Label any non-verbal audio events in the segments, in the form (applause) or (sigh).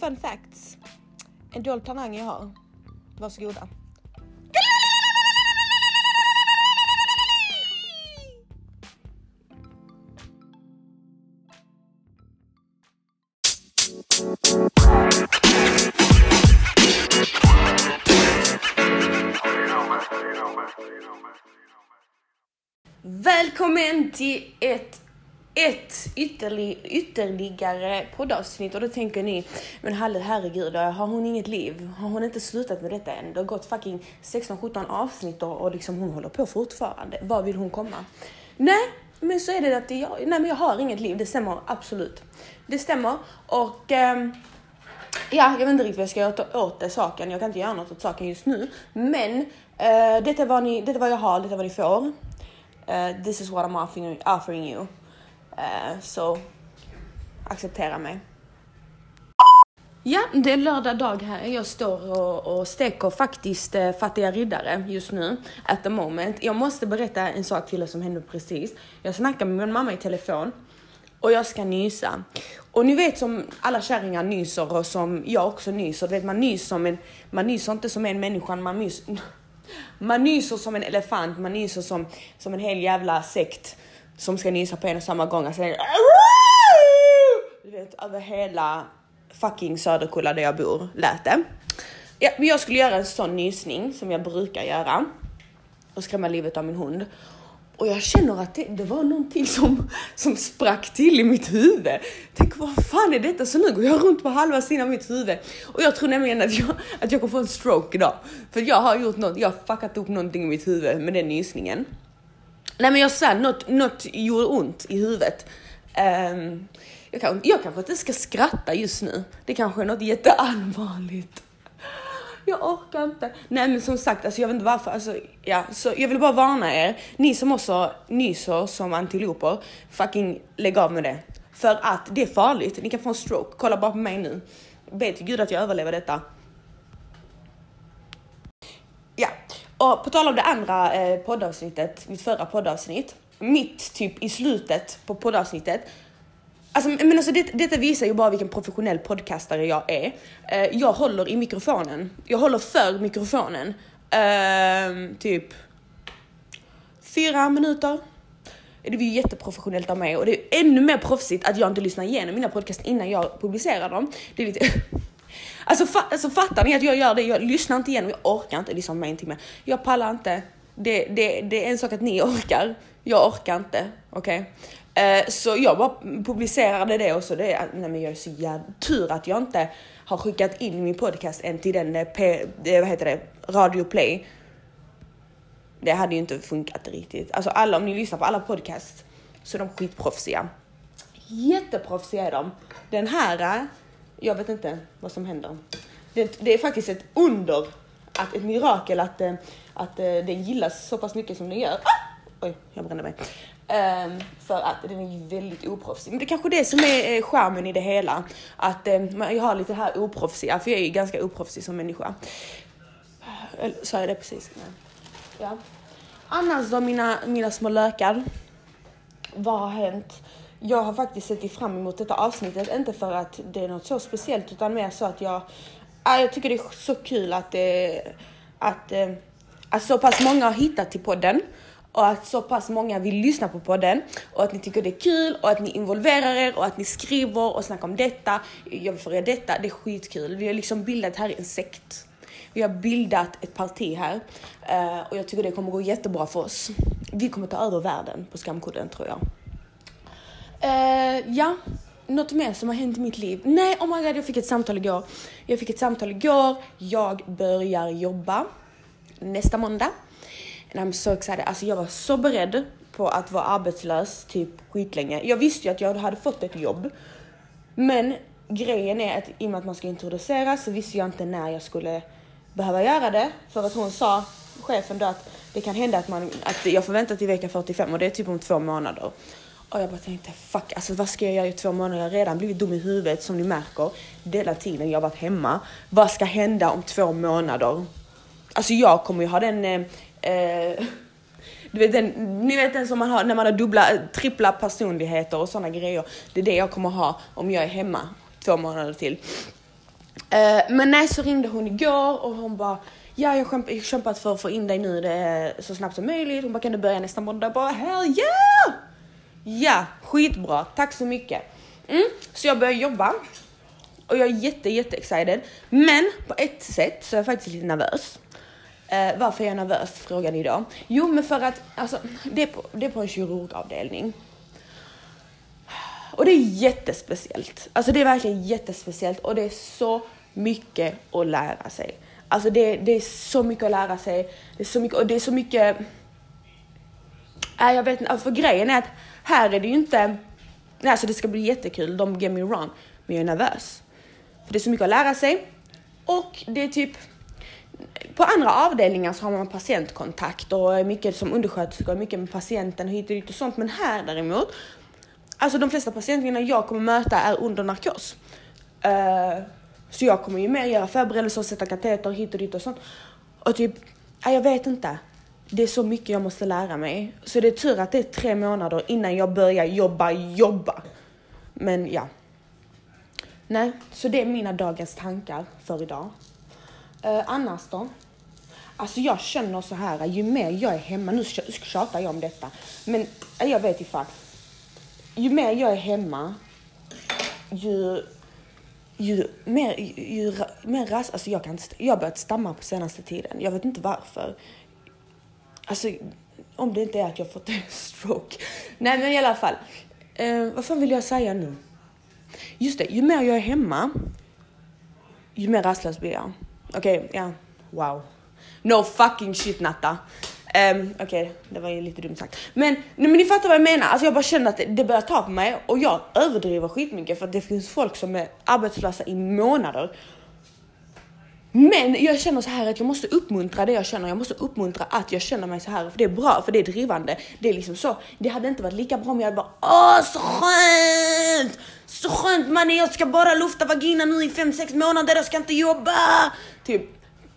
fun facts. En dold talang jag har. Varsågoda. Välkommen till ett, ett ytterlig, ytterligare poddavsnitt och då tänker ni, men Halle herregud, har hon inget liv? Har hon inte slutat med detta än? Det har gått fucking 16-17 avsnitt och, och liksom hon håller på fortfarande. Var vill hon komma? Nej, men så är det att jag, nej men jag har inget liv, det stämmer absolut. Det stämmer och ehm, Ja, jag vet inte riktigt vad jag ska göra åt det saken. Jag kan inte göra något åt saken just nu. Men uh, detta, är vad ni, detta är vad jag har, detta är vad ni får. Uh, this is what I'm offering, offering you. Eh, så, acceptera mig. Ja, det är lördag dag här. Jag står och, och steker faktiskt eh, fattiga riddare just nu, at the moment. Jag måste berätta en sak till er som hände precis. Jag snackade med min mamma i telefon och jag ska nysa. Och ni vet som alla kärringar nyser och som jag också nyser. Du vet man nyser, som en... man nyser inte som en människa, man nyser, (laughs) man nyser som en elefant, man nyser som, som en hel jävla sekt som ska nysa på en och samma gång. Alltså, du vet över hela fucking Söderkulla där jag bor lät det. Ja, men jag skulle göra en sån nysning som jag brukar göra och skrämma livet av min hund. Och jag känner att det, det, var någonting som, som sprack till i mitt huvud. Tänk vad fan är detta? Så nu går jag runt på halva sidan av mitt huvud. Och jag tror nämligen att jag, att jag kommer få en stroke idag. För jag har gjort något, jag har fuckat upp någonting i mitt huvud med den nysningen. Nej men jag svär, något, något gjorde ont i huvudet. Um, jag, kan, jag kanske inte ska skratta just nu. Det kanske är något jätteallvarligt. Jag orkar inte. Nej men som sagt, alltså jag vet inte varför. Alltså, ja, så jag vill bara varna er. Ni som också nyser som antiloper, fucking lägg av med det. För att det är farligt. Ni kan få en stroke. Kolla bara på mig nu. Be till gud att jag överlever detta. Ja, och på tal om det andra eh, poddavsnittet, mitt förra poddavsnitt. Mitt typ i slutet på poddavsnittet Alltså, men alltså det, detta visar ju bara vilken professionell podcastare jag är. Eh, jag håller i mikrofonen. Jag håller för mikrofonen. Eh, typ fyra minuter. Det blir ju jätteprofessionellt av mig och det är ännu mer proffsigt att jag inte lyssnar igenom mina podcast innan jag publicerar dem. Det är lite... (laughs) alltså, fa alltså fattar ni att jag gör det? Jag lyssnar inte igenom, jag orkar inte lyssna med en timme. Jag pallar inte. Det, det, det är en sak att ni orkar. Jag orkar inte. Okej? Okay? Så jag bara publicerade det och så det är, nej men jag är så jävla tur att jag inte har skickat in min podcast än till den, eh, P, eh, vad heter det, Radio Play. Det hade ju inte funkat riktigt. Alltså alla, om ni lyssnar på alla podcasts så är de skitproffsiga. Jätteproffsiga är de. Den här, jag vet inte vad som händer. Det, det är faktiskt ett under, att, ett mirakel att, eh, att eh, den gillas så pass mycket som den gör. Ah! Oj, jag brände mig. Um, för att den är ju väldigt oproffsig. Men det är kanske det som är eh, charmen i det hela. Att um, jag har lite här oproffsiga, för jag är ju ganska oproffsig som människa. Sa jag det precis? Nej. Ja. Annars då mina, mina små lökar. Vad har hänt? Jag har faktiskt sett fram emot detta avsnittet, inte för att det är något så speciellt utan mer så att jag, jag tycker det är så kul att, det, att, eh, att så pass många har hittat till podden och att så pass många vill lyssna på podden och att ni tycker det är kul och att ni involverar er och att ni skriver och snackar om detta. Jag vill få er detta. Det är skitkul. Vi har liksom bildat här en sekt. Vi har bildat ett parti här eh, och jag tycker det kommer gå jättebra för oss. Vi kommer ta över världen på skamkudden tror jag. Uh, ja, något mer som har hänt i mitt liv? Nej, oh my god, jag fick ett samtal igår. Jag fick ett samtal igår. Jag börjar jobba nästa måndag. And I'm so excited. Alltså jag var så beredd på att vara arbetslös typ skitlänge. Jag visste ju att jag hade fått ett jobb. Men grejen är att i och med att man ska introduceras så visste jag inte när jag skulle behöva göra det. För att hon sa, chefen då, att det kan hända att, man, att jag får vänta till vecka 45 och det är typ om två månader. Och jag bara tänkte fuck, alltså vad ska jag göra i två månader? Jag har redan blivit dum i huvudet som ni märker. Denna tiden jag har varit hemma. Vad ska hända om två månader? Alltså jag kommer ju ha den eh, eh du vet den, ni vet den som man har när man har dubbla, trippla personligheter och sådana grejer. Det är det jag kommer ha om jag är hemma två månader till. Eh, men nej, så ringde hon igår och hon bara Ja, jag har kämpat för att få in dig nu det så snabbt som möjligt. Hon bara, kan du börja nästa måndag? Jag bara, hell yeah! Ja, skitbra. Tack så mycket. Mm, så jag börjar jobba och jag är jätte, jätte excited. Men på ett sätt så är jag faktiskt lite nervös. Eh, varför är jag nervös frågar ni då? Jo, men för att alltså, det, är på, det är på en kirurgavdelning. Och det är jättespeciellt. Alltså det är verkligen jättespeciellt och det är så mycket att lära sig. Alltså det, det är så mycket att lära sig. Det är så mycket och det är så mycket. Äh, jag vet inte. Alltså för grejen är att här är det ju inte. Nej, alltså det ska bli jättekul. Don't get me wrong, men jag är nervös för det är så mycket att lära sig och det är typ på andra avdelningar så har man patientkontakt och mycket som undersköterska och mycket med patienten och hit och dit och sånt. Men här däremot, alltså de flesta patienterna jag kommer möta är under narkos. Uh, så jag kommer ju mer göra förberedelser och sätta kateter hit och dit och sånt. Och typ, jag vet inte. Det är så mycket jag måste lära mig. Så det är tur att det är tre månader innan jag börjar jobba, jobba. Men ja. Nej, så det är mina dagens tankar för idag. Uh, annars då? Alltså jag känner så här, ju mer jag är hemma, nu tjatar jag om detta, men eh, jag vet ifall. Ju mer jag är hemma, ju, ju mer, ju, ju mer ras, alltså jag kan jag har börjat stamma på senaste tiden. Jag vet inte varför. Alltså, om det inte är att jag fått en (laughs) stroke. Nej men i alla fall. Eh, vad fan vill jag säga nu? Just det, ju mer jag är hemma, ju mer rastlös blir jag. Okej, okay, ja, wow. No fucking shit Natta. Um, Okej, okay, det var ju lite dumt sagt. Men, men ni fattar vad jag menar. Alltså jag bara känner att det, det börjar ta på mig och jag överdriver skitmycket för att det finns folk som är arbetslösa i månader men jag känner så här att jag måste uppmuntra det jag känner. Jag måste uppmuntra att jag känner mig så här för det är bra, för det är drivande. Det är liksom så. Det hade inte varit lika bra om jag hade bara åh så skönt! Så skönt mannen, jag ska bara lufta vagina nu i 5-6 månader, jag ska inte jobba! Typ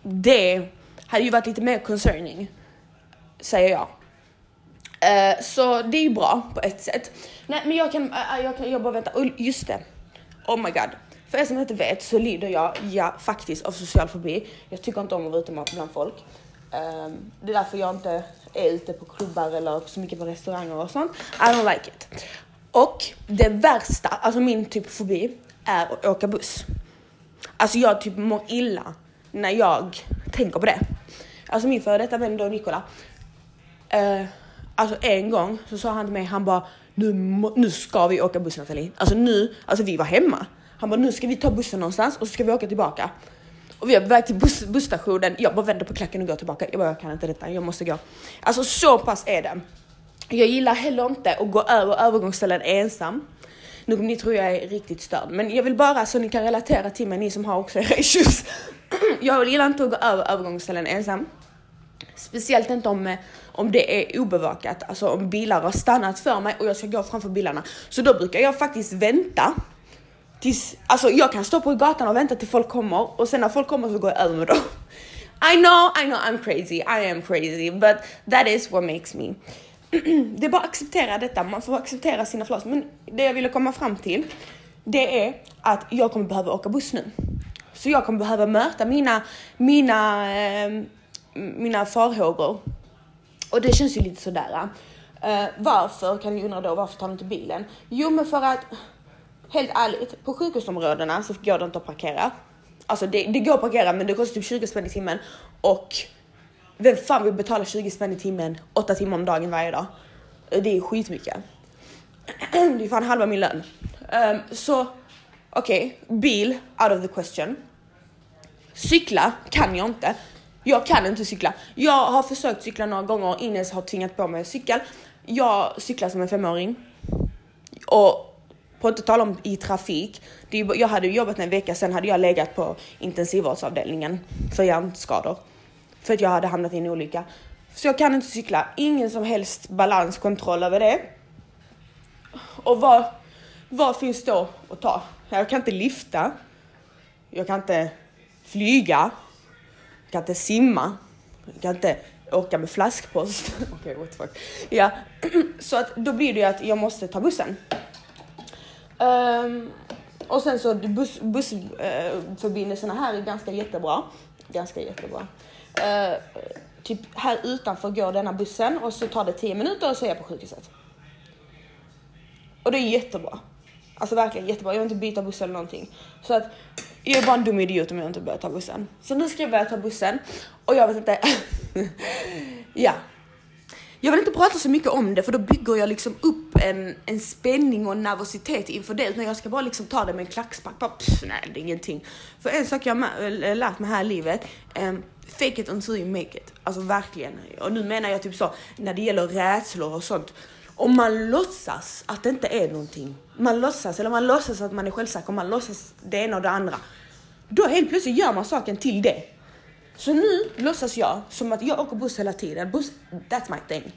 det hade ju varit lite mer concerning, säger jag. Uh, så det är ju bra på ett sätt. Nej men jag kan, uh, jag kan, jag bara vänta, och just det. Oh my god. För er som inte vet så lider jag, ja faktiskt, av social fobi. Jag tycker inte om att vara ute bland folk. Um, det är därför jag inte är ute på klubbar eller så mycket på restauranger och sånt. I don't like it. Och det värsta, alltså min typ fobi, är att åka buss. Alltså jag typ mår illa när jag tänker på det. Alltså min före detta vän då, Nikola. Uh, alltså en gång så sa han till mig, han bara nu, nu ska vi åka buss Nathalie. Alltså nu, alltså vi var hemma. Han bara, nu ska vi ta bussen någonstans och så ska vi åka tillbaka. Och vi är på väg till bus, busstationen. Jag bara vänder på klacken och går tillbaka. Jag bara, jag kan inte detta, jag måste gå. Alltså så pass är det. Jag gillar heller inte att gå över övergångsställen ensam. Nu kommer ni tro jag är riktigt störd, men jag vill bara så ni kan relatera till mig, ni som har också (laughs) era issues. (clears throat) jag gillar inte att gå över övergångsställen ensam. Speciellt inte om, eh, om det är obevakat, alltså om bilar har stannat för mig och jag ska gå framför bilarna. Så då brukar jag faktiskt vänta Tills, alltså jag kan stå på gatan och vänta till folk kommer och sen när folk kommer så går jag över med dem. (laughs) I know, I know I'm crazy, I am crazy, but that is what makes me. (clears throat) det är bara att acceptera detta, man får acceptera sina flaws. Men det jag ville komma fram till, det är att jag kommer behöva åka buss nu. Så jag kommer behöva möta mina, mina, eh, mina farhågor. Och det känns ju lite sådär. Eh, varför kan ni undra då, varför tar du inte bilen? Jo men för att helt ärligt, på sjukhusområdena så går det inte att parkera. Alltså det, det går att parkera men det kostar typ 20 spänn i timmen och vem fan vill betala 20 spänn i timmen 8 timmar om dagen varje dag? Det är skitmycket. (clears throat) Det är fan halva min lön. Um, så okej, okay, bil out of the question. Cykla kan jag inte. Jag kan inte cykla. Jag har försökt cykla några gånger, Ines har tvingat på mig cykel. Jag cyklar som en femåring. Och på inte tala om i trafik. Det, jag hade jobbat en vecka, sen hade jag legat på intensivvårdsavdelningen för hjärnskador. För att jag hade hamnat i en olycka. Så jag kan inte cykla, ingen som helst balanskontroll över det. Och vad, vad finns då att ta? Jag kan inte lyfta. Jag kan inte flyga. Jag kan inte simma. Jag kan inte åka med flaskpost. (laughs) Okej, okay, what the fuck. Ja, (clears throat) så att då blir det ju att jag måste ta bussen. Um, och sen så buss, bussförbindelserna eh, här är ganska jättebra. Ganska jättebra. Uh, typ här utanför går denna bussen och så tar det 10 minuter och så är jag på sjukhuset. Och det är jättebra. Alltså verkligen jättebra. Jag vill inte byta buss eller någonting. Så att jag är bara en dum idiot om jag inte börjar ta bussen. Så nu ska jag börja ta bussen och jag vet inte. (laughs) ja. Jag vill inte prata så mycket om det för då bygger jag liksom upp en, en spänning och nervositet inför det. Utan jag ska bara liksom ta det med en klackspark. Bara, pff, nej, det är ingenting. För en sak jag har lärt mig här i livet. Um, fake it until you make it. Alltså verkligen. Och nu menar jag typ så när det gäller rädslor och sånt. Om man låtsas att det inte är någonting. Man låtsas, eller man låtsas att man är självsäker, man låtsas det ena och det andra. Då helt plötsligt gör man saken till det. Så nu låtsas jag som att jag åker buss hela tiden. Buss, that's my thing.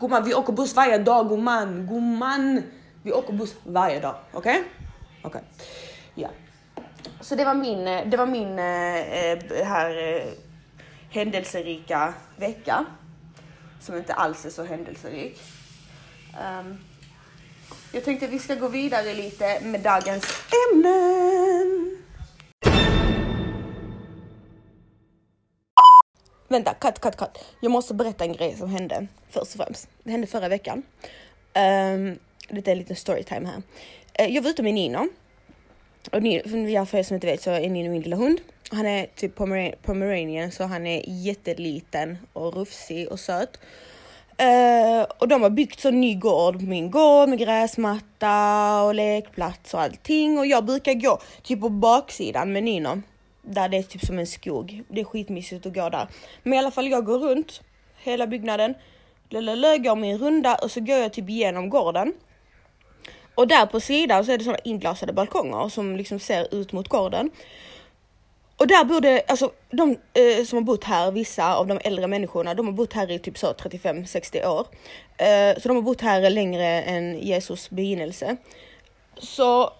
Gumman, vi åker buss varje dag gumman, gumman. Vi åker buss varje dag, okej? Okay? Okej. Okay. Ja. Så det var min, eh, det var min äh, här äh, händelserika vecka. Som inte alls är så händelserik. Um, jag tänkte vi ska gå vidare lite med dagens ämnen. Vänta, cut, cut, cut. Jag måste berätta en grej som hände först och främst. Det hände förra veckan. Ehm, um, det är en liten storytime här. Uh, jag var ute med Nino. Och Nino, för er som inte vet så är Nino min lilla hund. Han är typ pomeranian så han är jätteliten och rufsig och söt. Uh, och de har byggt så ny gård på min gård med gräsmatta och lekplats och allting. Och jag brukar gå typ på baksidan med Nino. Där det är typ som en skog. Det är skitmysigt att gå där. Men i alla fall jag går runt hela byggnaden. Lalalala, går min runda och så går jag typ igenom gården. Och där på sidan så är det sådana inglasade balkonger som liksom ser ut mot gården. Och där bor det, alltså de eh, som har bott här, vissa av de äldre människorna, de har bott här i typ så 35-60 år. Eh, så de har bott här längre än Jesus begynnelse. Så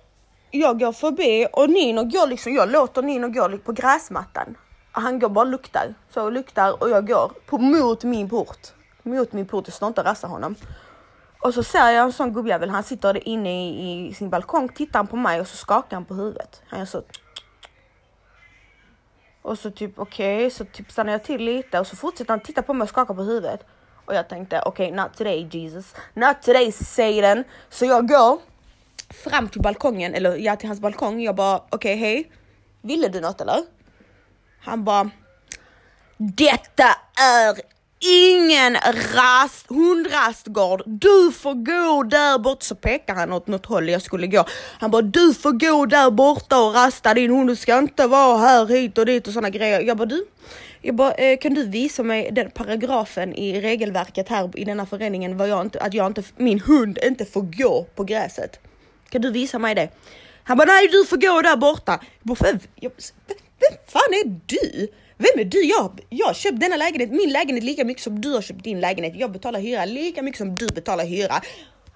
jag går förbi och Nino går liksom, jag låter Nino gå liksom på gräsmattan. Han går bara och luktar, så och luktar och jag går på, mot min port. Mot min port, jag står inte och rassar honom. Och så ser jag en sån gubbjävel, han sitter inne i, i sin balkong, tittar han på mig och så skakar han på huvudet. Han gör så och så typ okej, okay, så typ stannar jag till lite och så fortsätter han titta på mig och skaka på huvudet. Och jag tänkte okej, okay, not today Jesus, not today Satan. Så jag går fram till balkongen, eller ja till hans balkong. Jag bara okej okay, hej, ville du något eller? Han bara Detta är ingen rast, hundrastgård. Du får gå där bort. Så pekar han åt något håll jag skulle gå. Han bara du får gå där borta och rasta din hund. Du ska inte vara här hit och dit och sådana grejer. Jag bara du. Jag bara, eh, kan du visa mig den paragrafen i regelverket här i denna föreningen vad jag inte, att jag inte, min hund inte får gå på gräset? Kan du visa mig det? Han bara nej du får gå där borta. Jag bara, vem, vem fan är du? Vem är du? Jag, jag har köpt denna lägenhet, min lägenhet lika mycket som du har köpt din lägenhet. Jag betalar hyra lika mycket som du betalar hyra.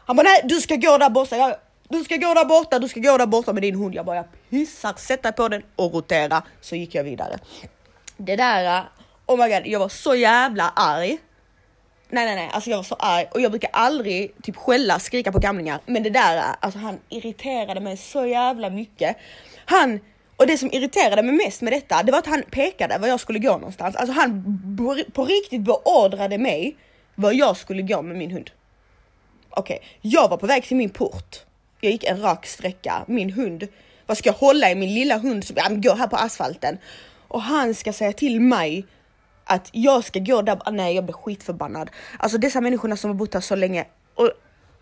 Han bara nej, du ska gå där borta. Jag, du ska gå där borta, du ska gå där borta med din hund. Jag bara jag pissar, sätta på den och rotera. Så gick jag vidare. Det där, oh my god, jag var så jävla arg. Nej, nej, nej, alltså jag var så arg och jag brukar aldrig typ skälla, skrika på gamlingar. Men det där, alltså han irriterade mig så jävla mycket. Han och det som irriterade mig mest med detta, det var att han pekade var jag skulle gå någonstans. Alltså han på riktigt beordrade mig var jag skulle gå med min hund. Okej, okay. jag var på väg till min port. Jag gick en rak sträcka. Min hund, vad ska jag hålla i min lilla hund som ja, går här på asfalten? Och han ska säga till mig att jag ska gå där. Nej, jag blir skitförbannad. Alltså dessa människorna som har bott här så länge. Och,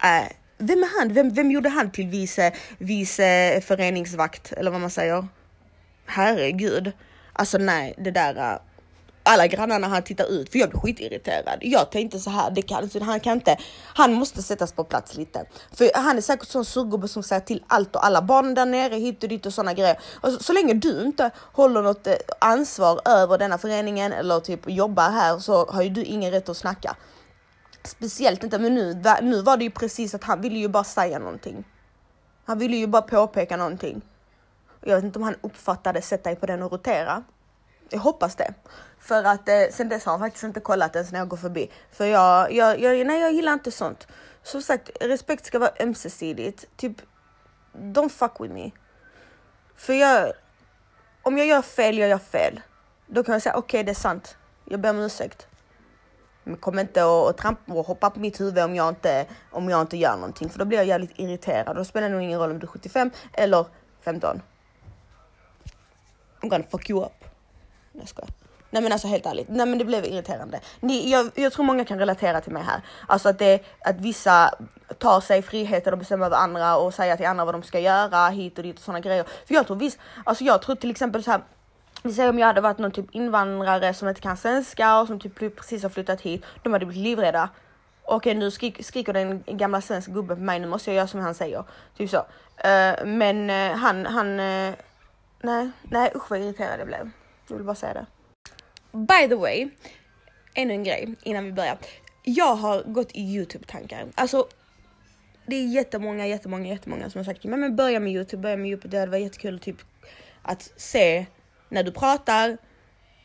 äh, vem är han? Vem, vem gjorde han till vice, vice föreningsvakt eller vad man säger? herregud. Alltså nej, det där. Äh, alla grannarna han tittar ut för jag blir skitirriterad. Jag tänkte så här, det kan, han kan inte, han måste sättas på plats lite. För han är säkert sån surgubbe som säger till allt och alla barn där nere hit och dit och sådana grejer. Och så, så länge du inte håller något eh, ansvar över denna föreningen eller typ jobbar här så har ju du ingen rätt att snacka. Speciellt inte, men nu, nu var det ju precis att han ville ju bara säga någonting. Han ville ju bara påpeka någonting. Jag vet inte om han uppfattade sätta dig på den och rotera. Jag hoppas det. För att eh, sen dess har han faktiskt inte kollat ens när jag går förbi. För jag, jag, jag, nej, jag gillar inte sånt. Som sagt, respekt ska vara ömsesidigt. Typ, don't fuck with me. För jag, om jag gör fel, jag gör fel. Då kan jag säga okej, okay, det är sant. Jag ber om ursäkt. Men kom inte och, och trampa och hoppa på mitt huvud om jag, inte, om jag inte gör någonting. För då blir jag jävligt irriterad. Då spelar det nog ingen roll om du är 75 eller 15. I'm gonna fuck you up. Jag skojar. Nej men alltså helt ärligt, nej men det blev irriterande. Ni, jag, jag tror många kan relatera till mig här. Alltså att, det, att vissa tar sig friheter och bestämmer över andra och säger till andra vad de ska göra hit och dit och sådana grejer. För jag tror visst, alltså jag tror till exempel så här vi säger om jag hade varit någon typ invandrare som inte kan svenska och som typ precis har flyttat hit. De hade blivit livrädda. Okej nu skrik, skriker den gamla svenska gubben på mig, nu måste jag göra som han säger. Typ så. Uh, men uh, han, han, uh, nej, nej usch vad irriterad jag blev. Jag vill bara säga det. By the way, ännu en grej innan vi börjar. Jag har gått i Youtube-tankar. Alltså, det är jättemånga, jättemånga, jättemånga som har sagt men, men börja med Youtube, börja med Youtube. Det var jättekul typ att se när du pratar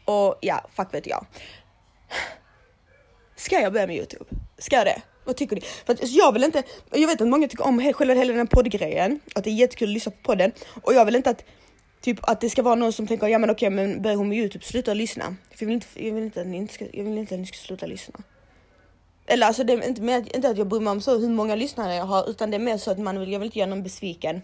och ja, fuck vet jag. Ska jag börja med Youtube? Ska jag det? Vad tycker ni? För att jag vill inte, jag vet att många tycker om själva hela den här poddgrejen, att det är jättekul att lyssna på podden och jag vill inte att Typ att det ska vara någon som tänker, ja men okej men börjar hon med Youtube, sluta lyssna. För jag vill inte, jag vill inte, att, ni ska, jag vill inte att ni ska sluta lyssna. Eller alltså det är inte, med, inte att jag bryr mig om så hur många lyssnare jag har, utan det är mer så att man vill, jag vill inte göra någon besviken.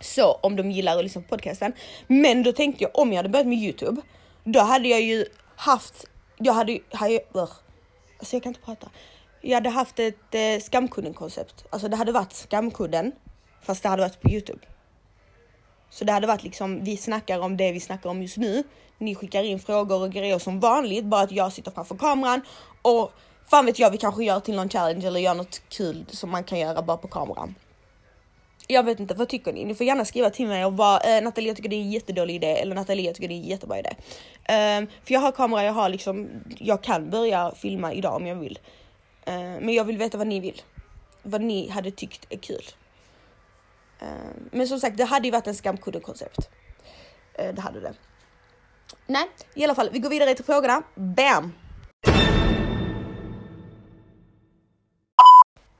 Så om de gillar att lyssna på podcasten. Men då tänkte jag om jag hade börjat med Youtube, då hade jag ju haft, jag hade, hade alltså jag kan inte prata. Jag hade haft ett eh, skamkudden-koncept. Alltså det hade varit skamkudden, fast det hade varit på Youtube. Så det hade varit liksom, vi snackar om det vi snackar om just nu. Ni skickar in frågor och grejer som vanligt, bara att jag sitter framför kameran och fan vet jag, vi kanske gör till någon challenge eller gör något kul som man kan göra bara på kameran. Jag vet inte, vad tycker ni? Ni får gärna skriva till mig och bara eh, Nathalie jag tycker det är en jättedålig idé eller Nathalie jag tycker det är en jättebra idé. Um, för jag har kamera, jag har liksom, jag kan börja filma idag om jag vill. Uh, men jag vill veta vad ni vill. Vad ni hade tyckt är kul. Ehm, men som sagt, det hade ju varit en skamkudde-koncept. Ehm, det hade det. Nej, i alla fall, vi går vidare till frågorna. Bam!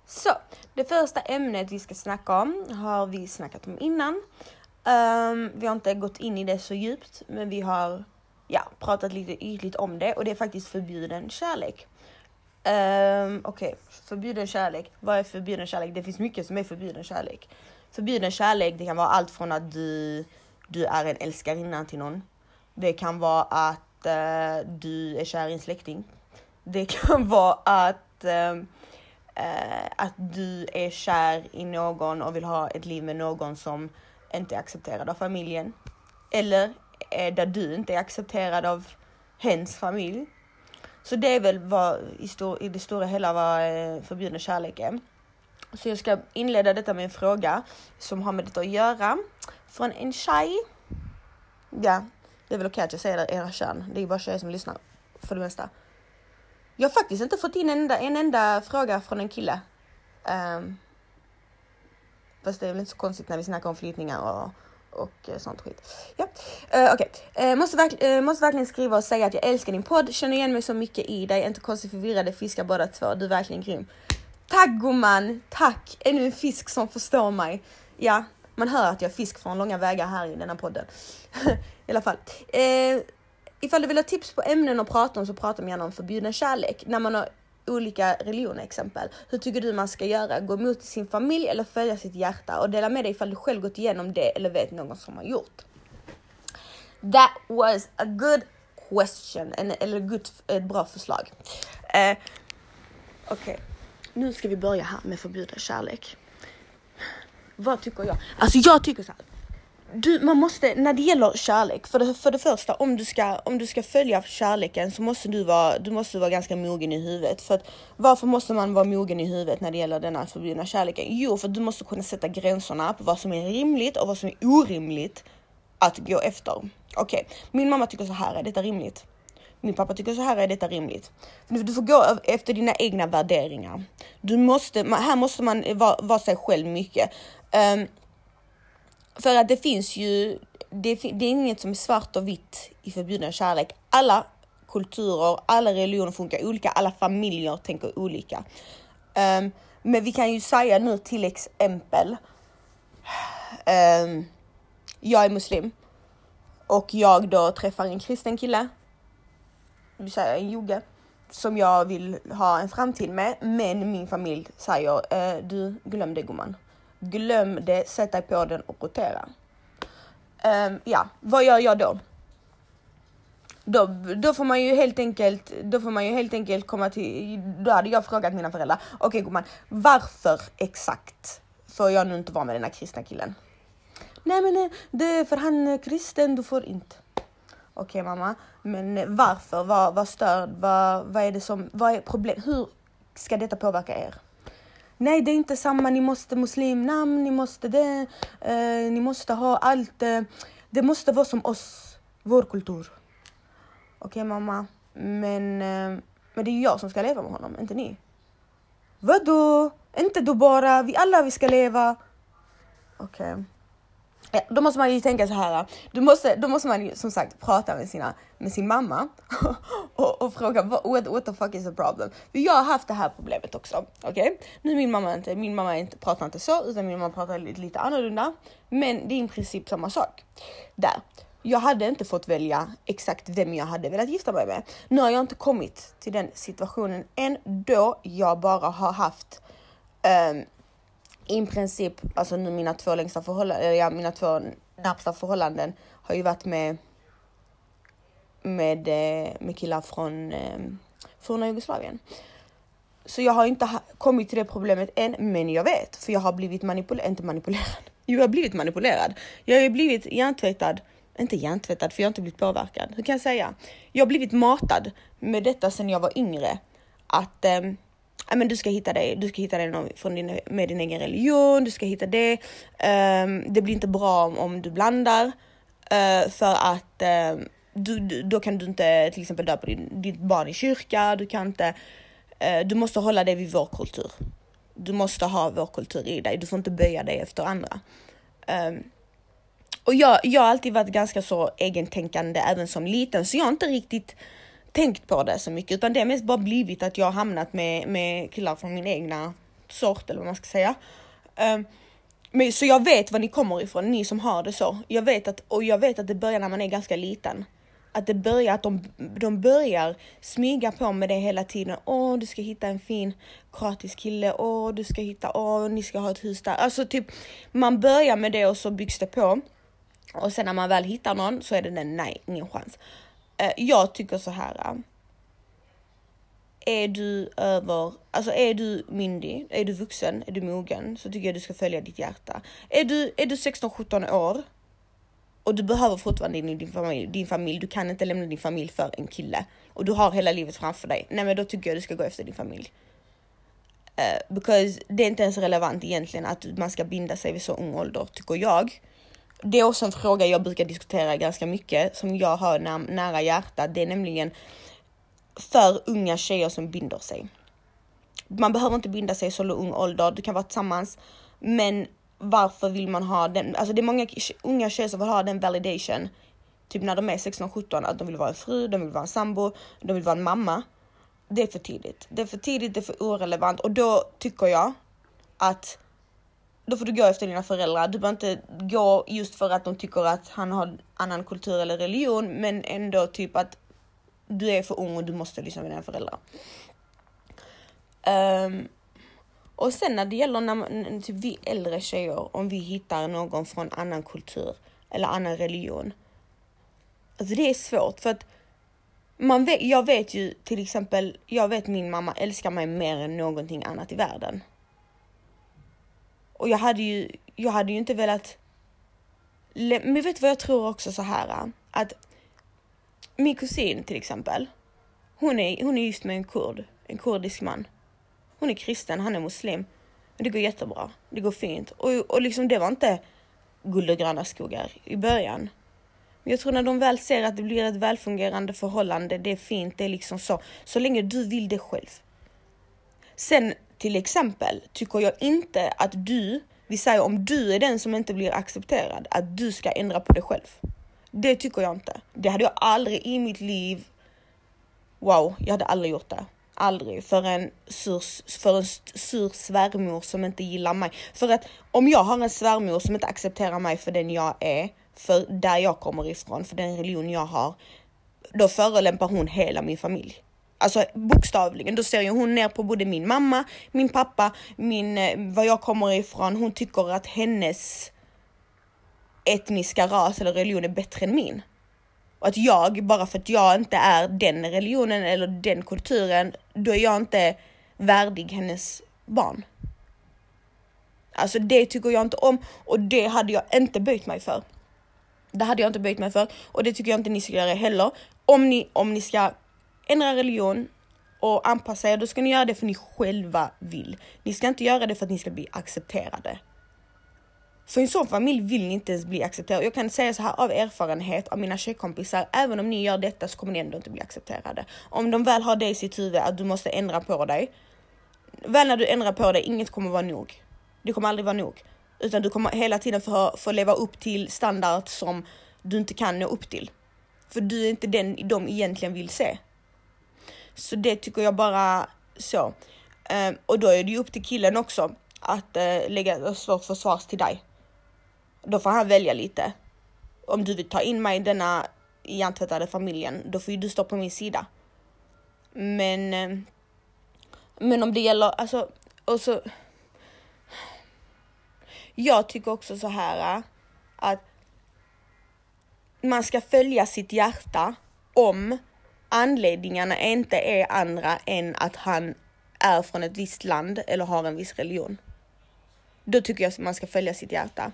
Så, det första ämnet vi ska snacka om har vi snackat om innan. Um, vi har inte gått in i det så djupt, men vi har ja, pratat lite ytligt om det och det är faktiskt förbjuden kärlek. Um, Okej, okay. förbjuden kärlek. Vad är förbjuden kärlek? Det finns mycket som är förbjuden kärlek. Förbjuden kärlek, det kan vara allt från att du, du är en älskarinna till någon. Det kan vara att uh, du är kär i en släkting. Det kan (laughs) vara att uh, eh, att du är kär i någon och vill ha ett liv med någon som inte är accepterad av familjen. Eller eh, där du inte är accepterad av hens familj. Så det är väl vad i, stor, i det stora hela vad eh, förbjuden kärlek är. Så jag ska inleda detta med en fråga som har med detta att göra. Från en tjej. Ja, det är väl okej okay att jag säger era kön. Det är bara tjejer som lyssnar för det mesta. Jag har faktiskt inte fått in en enda, en enda fråga från en kille. Um, fast det är väl inte så konstigt när vi snackar om flyttningar och, och eh, sånt skit. Ja, uh, okej. Okay. Uh, måste, verk, uh, måste verkligen skriva och säga att jag älskar din podd, känner igen mig så mycket i dig, inte konstigt förvirrade fiskar båda två, du är verkligen grym. Tack gumman, tack! Ännu en fisk som förstår mig. Ja, man hör att jag är fisk från långa vägar här i denna podden. (laughs) I alla fall. Eh, ifall du vill ha tips på ämnen att prata om så prata gärna om förbjuden kärlek. När man har olika religioner exempel. Hur tycker du man ska göra? Gå emot sin familj eller följa sitt hjärta? Och dela med dig ifall du själv gått igenom det eller vet någon som har gjort. That was a good question, en, eller good, ett bra förslag. Eh, Okej, okay nu ska vi börja här med förbjuden kärlek. Vad tycker jag? Alltså jag tycker så här du, man måste, när det gäller kärlek, för det, för det första om du, ska, om du ska följa kärleken så måste du vara, du måste vara ganska mogen i huvudet. För att, varför måste man vara mogen i huvudet när det gäller denna förbjudna kärleken? Jo, för du måste kunna sätta gränserna på vad som är rimligt och vad som är orimligt att gå efter. Okej, okay. min mamma tycker så här, är detta rimligt? Min pappa tycker så här, är detta rimligt? Du får gå efter dina egna värderingar. Du måste, här måste man vara, vara sig själv mycket. Um, för att det finns ju, det, det är inget som är svart och vitt i förbjuden kärlek. Alla kulturer, alla religioner funkar olika, alla familjer tänker olika. Um, men vi kan ju säga nu till exempel um, jag är muslim och jag då träffar en kristen kille, så här, en jugge, som jag vill ha en framtid med. Men min familj säger eh, du glöm det gumman. Glöm det, sätt dig på den och rotera. Um, ja, vad gör jag då? Då, då får man ju helt enkelt, då får man ju helt enkelt komma till, då hade jag frågat mina föräldrar, okej okay, gumman, varför exakt får jag nu inte vara med den här kristna killen? Nej men eh, det är för han är kristen, du får inte. Okej okay, mamma, men varför? Vad, vad stör? Vad, vad är det som, vad är problem? Hur ska detta påverka er? Nej, det är inte samma. Ni måste muslimnamn, ni måste det, eh, ni måste ha allt. Eh, det måste vara som oss, vår kultur. Okej okay, mamma, men, eh, men det är ju jag som ska leva med honom, inte ni. Vadå? Inte du bara, vi alla vi ska leva. Okej. Okay. Eh, då måste man ju tänka så här. Då måste, då måste man ju som sagt prata med, sina, med sin mamma (laughs) och, och fråga what, what the fuck is the problem? För jag har haft det här problemet också. Okej, okay? nu min mamma inte, min mamma inte, pratar inte så utan min mamma pratar lite, lite annorlunda. Men det är i princip samma sak där. Jag hade inte fått välja exakt vem jag hade velat gifta mig med. Nu har jag inte kommit till den situationen än då jag bara har haft um, i princip, alltså nu mina två längsta förhållanden, ja mina två närmsta förhållanden har ju varit med med, eh, med killar från eh, forna Jugoslavien. Så jag har inte kommit till det problemet än, men jag vet, för jag har blivit manipulerad, inte manipulerad, (laughs) jo jag har blivit manipulerad. Jag har blivit hjärntvättad, inte hjärntvättad för jag har inte blivit påverkad. Hur kan jag säga? Jag har blivit matad med detta sedan jag var yngre. Att eh, men du ska hitta dig, du ska hitta dig från din, med din egen religion, du ska hitta det. Um, det blir inte bra om, om du blandar uh, för att um, du, du, då kan du inte till exempel döpa din, ditt barn i kyrka, du kan inte, uh, du måste hålla dig vid vår kultur. Du måste ha vår kultur i dig, du får inte böja dig efter andra. Um, och jag, jag har alltid varit ganska så egentänkande även som liten, så jag har inte riktigt tänkt på det så mycket, utan det har mest bara blivit att jag har hamnat med, med killar från min egna sort, eller vad man ska säga. Um, men, så jag vet var ni kommer ifrån, ni som har det så. Jag vet att, och jag vet att det börjar när man är ganska liten. Att det börjar, att de, de börjar smyga på med det hela tiden. Åh, du ska hitta en fin kroatisk kille. Åh, du ska hitta, åh, ni ska ha ett hus där. Alltså typ, man börjar med det och så byggs det på. Och sen när man väl hittar någon så är det den, nej, ingen chans. Eh, jag tycker så här. Eh. Är du över, alltså är du myndig, är du vuxen, är du mogen så tycker jag du ska följa ditt hjärta. Är du, är du 16-17 år och du behöver fortfarande din, din, familj, din familj, du kan inte lämna din familj för en kille och du har hela livet framför dig. Nej men då tycker jag du ska gå efter din familj. Uh, because det är inte ens relevant egentligen att man ska binda sig vid så ung ålder tycker jag det är också en fråga jag brukar diskutera ganska mycket som jag har när, nära hjärtat. Det är nämligen för unga tjejer som binder sig. Man behöver inte binda sig i så ung ålder, du kan vara tillsammans, men varför vill man ha den? Alltså det är många unga tjejer som vill ha den validation, typ när de är 16-17, att de vill vara en fru, de vill vara en sambo, de vill vara en mamma. Det är för tidigt. Det är för tidigt, det är för irrelevant och då tycker jag att då får du gå efter dina föräldrar. Du behöver inte gå just för att de tycker att han har annan kultur eller religion, men ändå typ att du är för ung och du måste lyssna på dina föräldrar. Um, och sen när det gäller när typ vi äldre tjejer, om vi hittar någon från annan kultur eller annan religion. Alltså det är svårt för att man vet, jag vet ju till exempel, jag vet min mamma älskar mig mer än någonting annat i världen. Och jag hade ju, jag hade ju inte velat... Men vet du vad jag tror också så här? Äh? Att min kusin till exempel, hon är, hon är gift med en kurd, en kurdisk man. Hon är kristen, han är muslim. Men det går jättebra, det går fint. Och, och liksom det var inte guld och gröna skogar i början. Men jag tror när de väl ser att det blir ett välfungerande förhållande, det är fint, det är liksom så. Så länge du vill det själv. Sen till exempel tycker jag inte att du, vi säger om du är den som inte blir accepterad, att du ska ändra på dig själv. Det tycker jag inte. Det hade jag aldrig i mitt liv. Wow, jag hade aldrig gjort det. Aldrig för en sur, för en sur svärmor som inte gillar mig. För att om jag har en svärmor som inte accepterar mig för den jag är, för där jag kommer ifrån, för den religion jag har, då förolämpar hon hela min familj. Alltså bokstavligen, då ser ju hon ner på både min mamma, min pappa, min, eh, var jag kommer ifrån. Hon tycker att hennes etniska ras eller religion är bättre än min. Och att jag, bara för att jag inte är den religionen eller den kulturen, då är jag inte värdig hennes barn. Alltså det tycker jag inte om och det hade jag inte böjt mig för. Det hade jag inte böjt mig för och det tycker jag inte ni ska göra heller. Om ni, om ni ska ändra religion och anpassa er, då ska ni göra det för ni själva vill. Ni ska inte göra det för att ni ska bli accepterade. För en sån familj vill ni inte ens bli accepterade. Jag kan säga så här av erfarenhet av mina tjejkompisar, även om ni gör detta så kommer ni ändå inte bli accepterade. Om de väl har det i sitt huvud att du måste ändra på dig, väl när du ändrar på dig, inget kommer vara nog. Det kommer aldrig vara nog. Utan du kommer hela tiden få, få leva upp till standard som du inte kan nå upp till. För du är inte den de egentligen vill se. Så det tycker jag bara så. Um, och då är det ju upp till killen också att uh, lägga svårt försvar till dig. Då får han välja lite. Om du vill ta in mig i denna hjärntvättade familjen, då får ju du stå på min sida. Men, uh, men om det gäller, alltså, och så. Jag tycker också så här eh, att man ska följa sitt hjärta om anledningarna inte är andra än att han är från ett visst land eller har en viss religion. Då tycker jag att man ska följa sitt hjärta.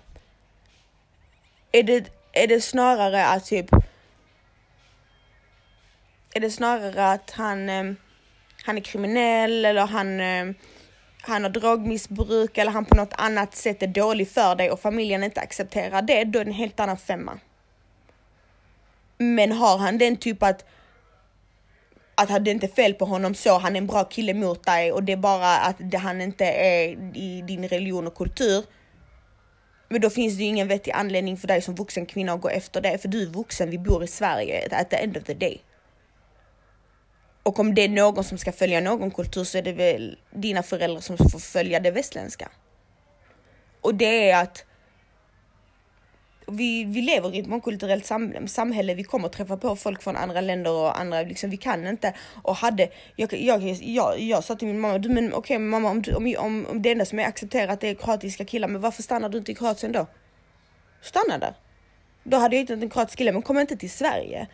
Är det, är det snarare att typ är det snarare att han, eh, han är kriminell eller han, eh, han har drogmissbruk eller han på något annat sätt är dålig för dig och familjen inte accepterar det, då är det en helt annan femma. Men har han den typ att att det inte är fel på honom så, han är en bra kille mot dig och det är bara att det, han inte är i din religion och kultur. Men då finns det ju ingen vettig anledning för dig som vuxen kvinna att gå efter det, för du är vuxen, vi bor i Sverige at the end of the day. Och om det är någon som ska följa någon kultur så är det väl dina föräldrar som får följa det västländska. Och det är att vi, vi lever i ett mångkulturellt sam, samhälle, vi kommer träffa på folk från andra länder och andra, liksom, vi kan inte. Och hade, jag, jag, jag, jag sa till min mamma, du men okej okay, mamma om, om, om, om det enda som är accepterat är kroatiska killar, men varför stannar du inte i Kroatien då? Stanna där. Då hade jag hittat en kroatisk kille, men kom inte till Sverige.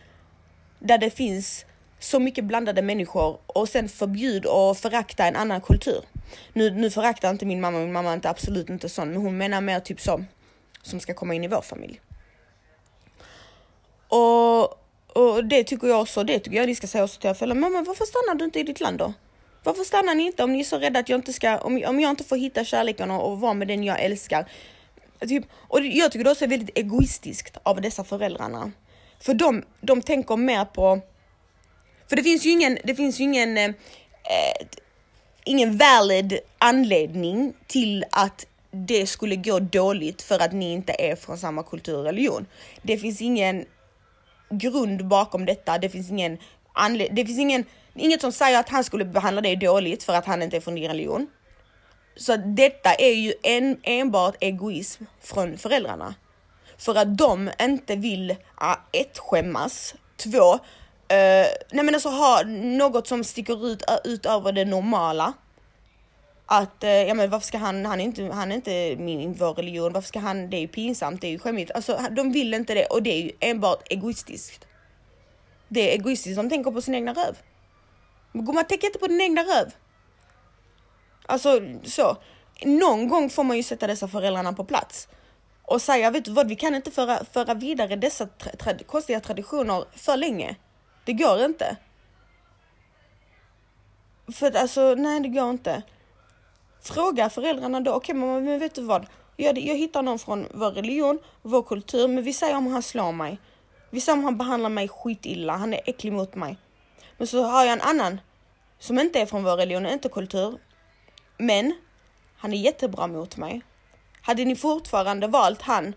Där det finns så mycket blandade människor och sen förbjud och förakta en annan kultur. Nu, nu föraktar inte min mamma, min mamma är inte absolut inte sån, men hon menar mer typ så som ska komma in i vår familj. Och, och det tycker jag också, det tycker jag ni ska säga också till era föräldrar. Mamma varför stannar du inte i ditt land då? Varför stannar ni inte om ni är så rädda att jag inte ska, om, om jag inte får hitta kärleken och, och vara med den jag älskar? Typ, och jag tycker det också är väldigt egoistiskt av dessa föräldrarna. För de, de tänker mer på, för det finns ju ingen, det finns ju ingen, eh, eh ingen valid anledning till att det skulle gå dåligt för att ni inte är från samma kultur och religion. Det finns ingen grund bakom detta. Det finns ingen anledning. det finns ingen, inget som säger att han skulle behandla dig dåligt för att han inte är från din religion. Så detta är ju en, enbart egoism från föräldrarna. För att de inte vill, ah, ett, skämmas, två, uh, nej men alltså ha något som sticker ut utöver det normala att eh, ja men varför ska han, han är inte, han är inte min, vår religion, varför ska han, det är ju pinsamt, det är ju skämmigt. Alltså de vill inte det och det är ju enbart egoistiskt. Det är egoistiskt, de tänker på sin egna röv. Man tänker inte på din egna röv. Alltså så. Någon gång får man ju sätta dessa föräldrarna på plats och säga, vet du vad, vi kan inte föra, föra vidare dessa tra tra konstiga traditioner för länge. Det går inte. För att alltså, nej det går inte. Fråga föräldrarna då, okej okay, men vet du vad? Jag, jag hittar någon från vår religion, vår kultur, men vi säger om han slår mig. Vi säger om han behandlar mig skitilla, han är äcklig mot mig. Men så har jag en annan som inte är från vår religion, inte kultur. Men han är jättebra mot mig. Hade ni fortfarande valt han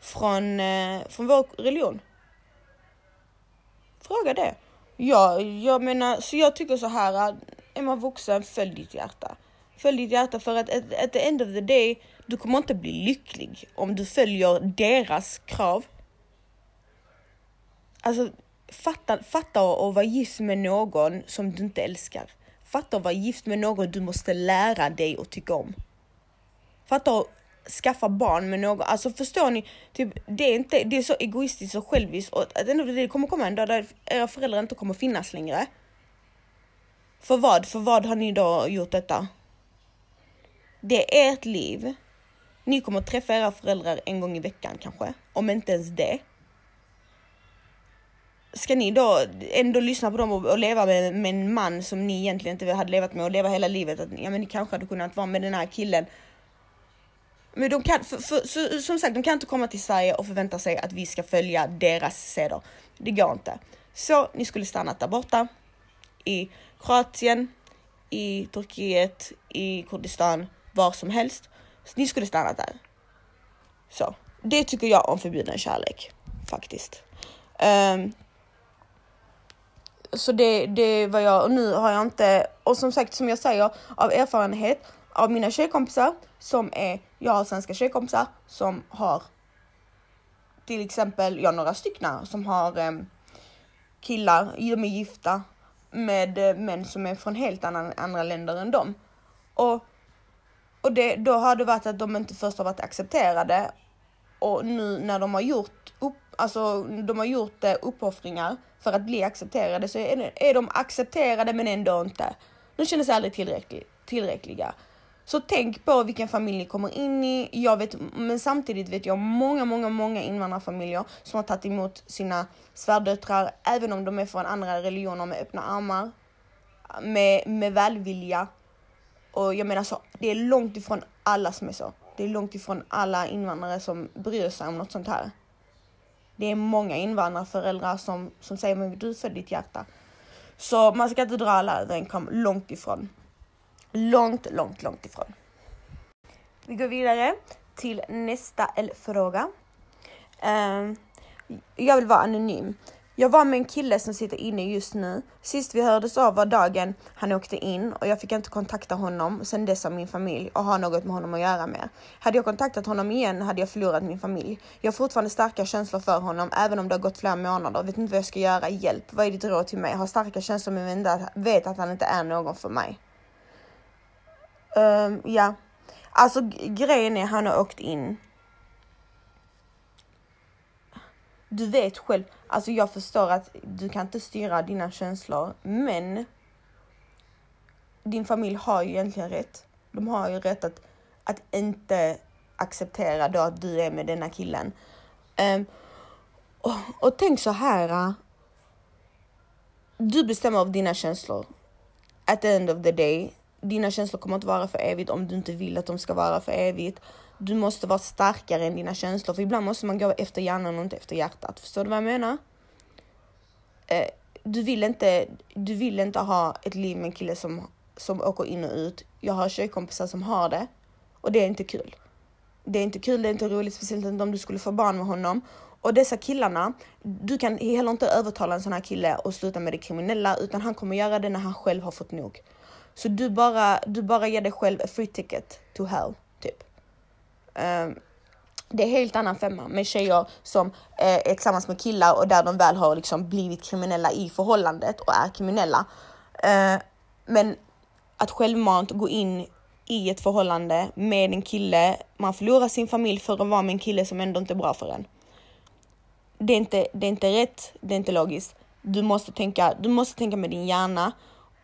från, eh, från vår religion? Fråga det. Ja, jag menar, så jag tycker så här, är man vuxen, följ ditt hjärta. Följ ditt hjärta för att at, the end of the day, du kommer inte bli lycklig om du följer deras krav Alltså fatta, fatta att vara gift med någon som du inte älskar. Fatta att vara gift med någon du måste lära dig att tycka om. Fatta att skaffa barn med någon, alltså förstår ni? Typ, det, är inte, det är så egoistiskt och själviskt och att det kommer komma en dag där era föräldrar inte kommer finnas längre. För vad? För vad har ni då gjort detta? Det är ert liv. Ni kommer träffa era föräldrar en gång i veckan kanske, om inte ens det. Ska ni då ändå lyssna på dem och, och leva med, med, en man som ni egentligen inte hade levat med och leva hela livet? Att, ja, men ni kanske hade kunnat vara med den här killen. Men de kan, för, för, så, som sagt, de kan inte komma till Sverige och förvänta sig att vi ska följa deras seder. Det går inte. Så ni skulle stannat där borta i Kroatien, i Turkiet, i Kurdistan, var som helst. Så ni skulle stanna där. Så det tycker jag om förbjuden kärlek faktiskt. Um, så det, det var jag och nu har jag inte, och som sagt som jag säger av erfarenhet av mina tjejkompisar som är, jag har svenska tjejkompisar som har till exempel, jag har några stycken som har um, killar, de är gifta med eh, män som är från helt annan, andra länder än dem. Och, och det, då har det varit att de inte först har varit accepterade och nu när de har gjort upp, alltså de har gjort eh, uppoffringar för att bli accepterade så är, är de accepterade men ändå inte. De känner sig aldrig tillräcklig, tillräckliga. Så tänk på vilken familj ni kommer in i. Jag vet, men samtidigt vet jag många, många, många invandrarfamiljer som har tagit emot sina svärdöttrar, även om de är från andra religioner med öppna armar, med, med välvilja. Och jag menar så, det är långt ifrån alla som är så. Det är långt ifrån alla invandrare som bryr sig om något sånt här. Det är många invandrarföräldrar som, som säger men du för ditt hjärta. Så man ska inte dra alla över en kam, långt ifrån. Långt, långt, långt ifrån. Vi går vidare till nästa fråga. Uh, jag vill vara anonym. Jag var med en kille som sitter inne just nu. Sist vi hördes av var dagen han åkte in och jag fick inte kontakta honom sen dess av min familj och ha något med honom att göra med. Hade jag kontaktat honom igen hade jag förlorat min familj. Jag har fortfarande starka känslor för honom även om det har gått flera månader. Vet inte vad jag ska göra. Hjälp! Vad är ditt råd till mig? Har starka känslor men vet att han inte är någon för mig. Um, ja, alltså grejen är han har åkt in. Du vet själv, alltså jag förstår att du kan inte styra dina känslor, men din familj har ju egentligen rätt. De har ju rätt att, att inte acceptera då att du är med denna killen. Um, och, och tänk så här. Äh, du bestämmer av dina känslor. At the end of the day, dina känslor kommer inte vara för evigt om du inte vill att de ska vara för evigt. Du måste vara starkare än dina känslor, för ibland måste man gå efter hjärnan och inte efter hjärtat. Förstår du vad jag menar? Eh, du vill inte, du vill inte ha ett liv med en kille som, som åker in och ut. Jag har tjejkompisar som har det och det är inte kul. Det är inte kul, det är inte roligt, speciellt inte om du skulle få barn med honom. Och dessa killarna, du kan heller inte övertala en sån här kille att sluta med det kriminella, utan han kommer göra det när han själv har fått nog. Så du bara, du bara ger dig själv a free ticket to hell, typ. Ehm, det är helt annan femma med tjejer som eh, är tillsammans med killar och där de väl har liksom blivit kriminella i förhållandet och är kriminella. Ehm, men att självmant gå in i ett förhållande med en kille, man förlorar sin familj för att vara med en kille som ändå inte är bra för en. Det är inte, det är inte rätt, det är inte logiskt. Du måste tänka, du måste tänka med din hjärna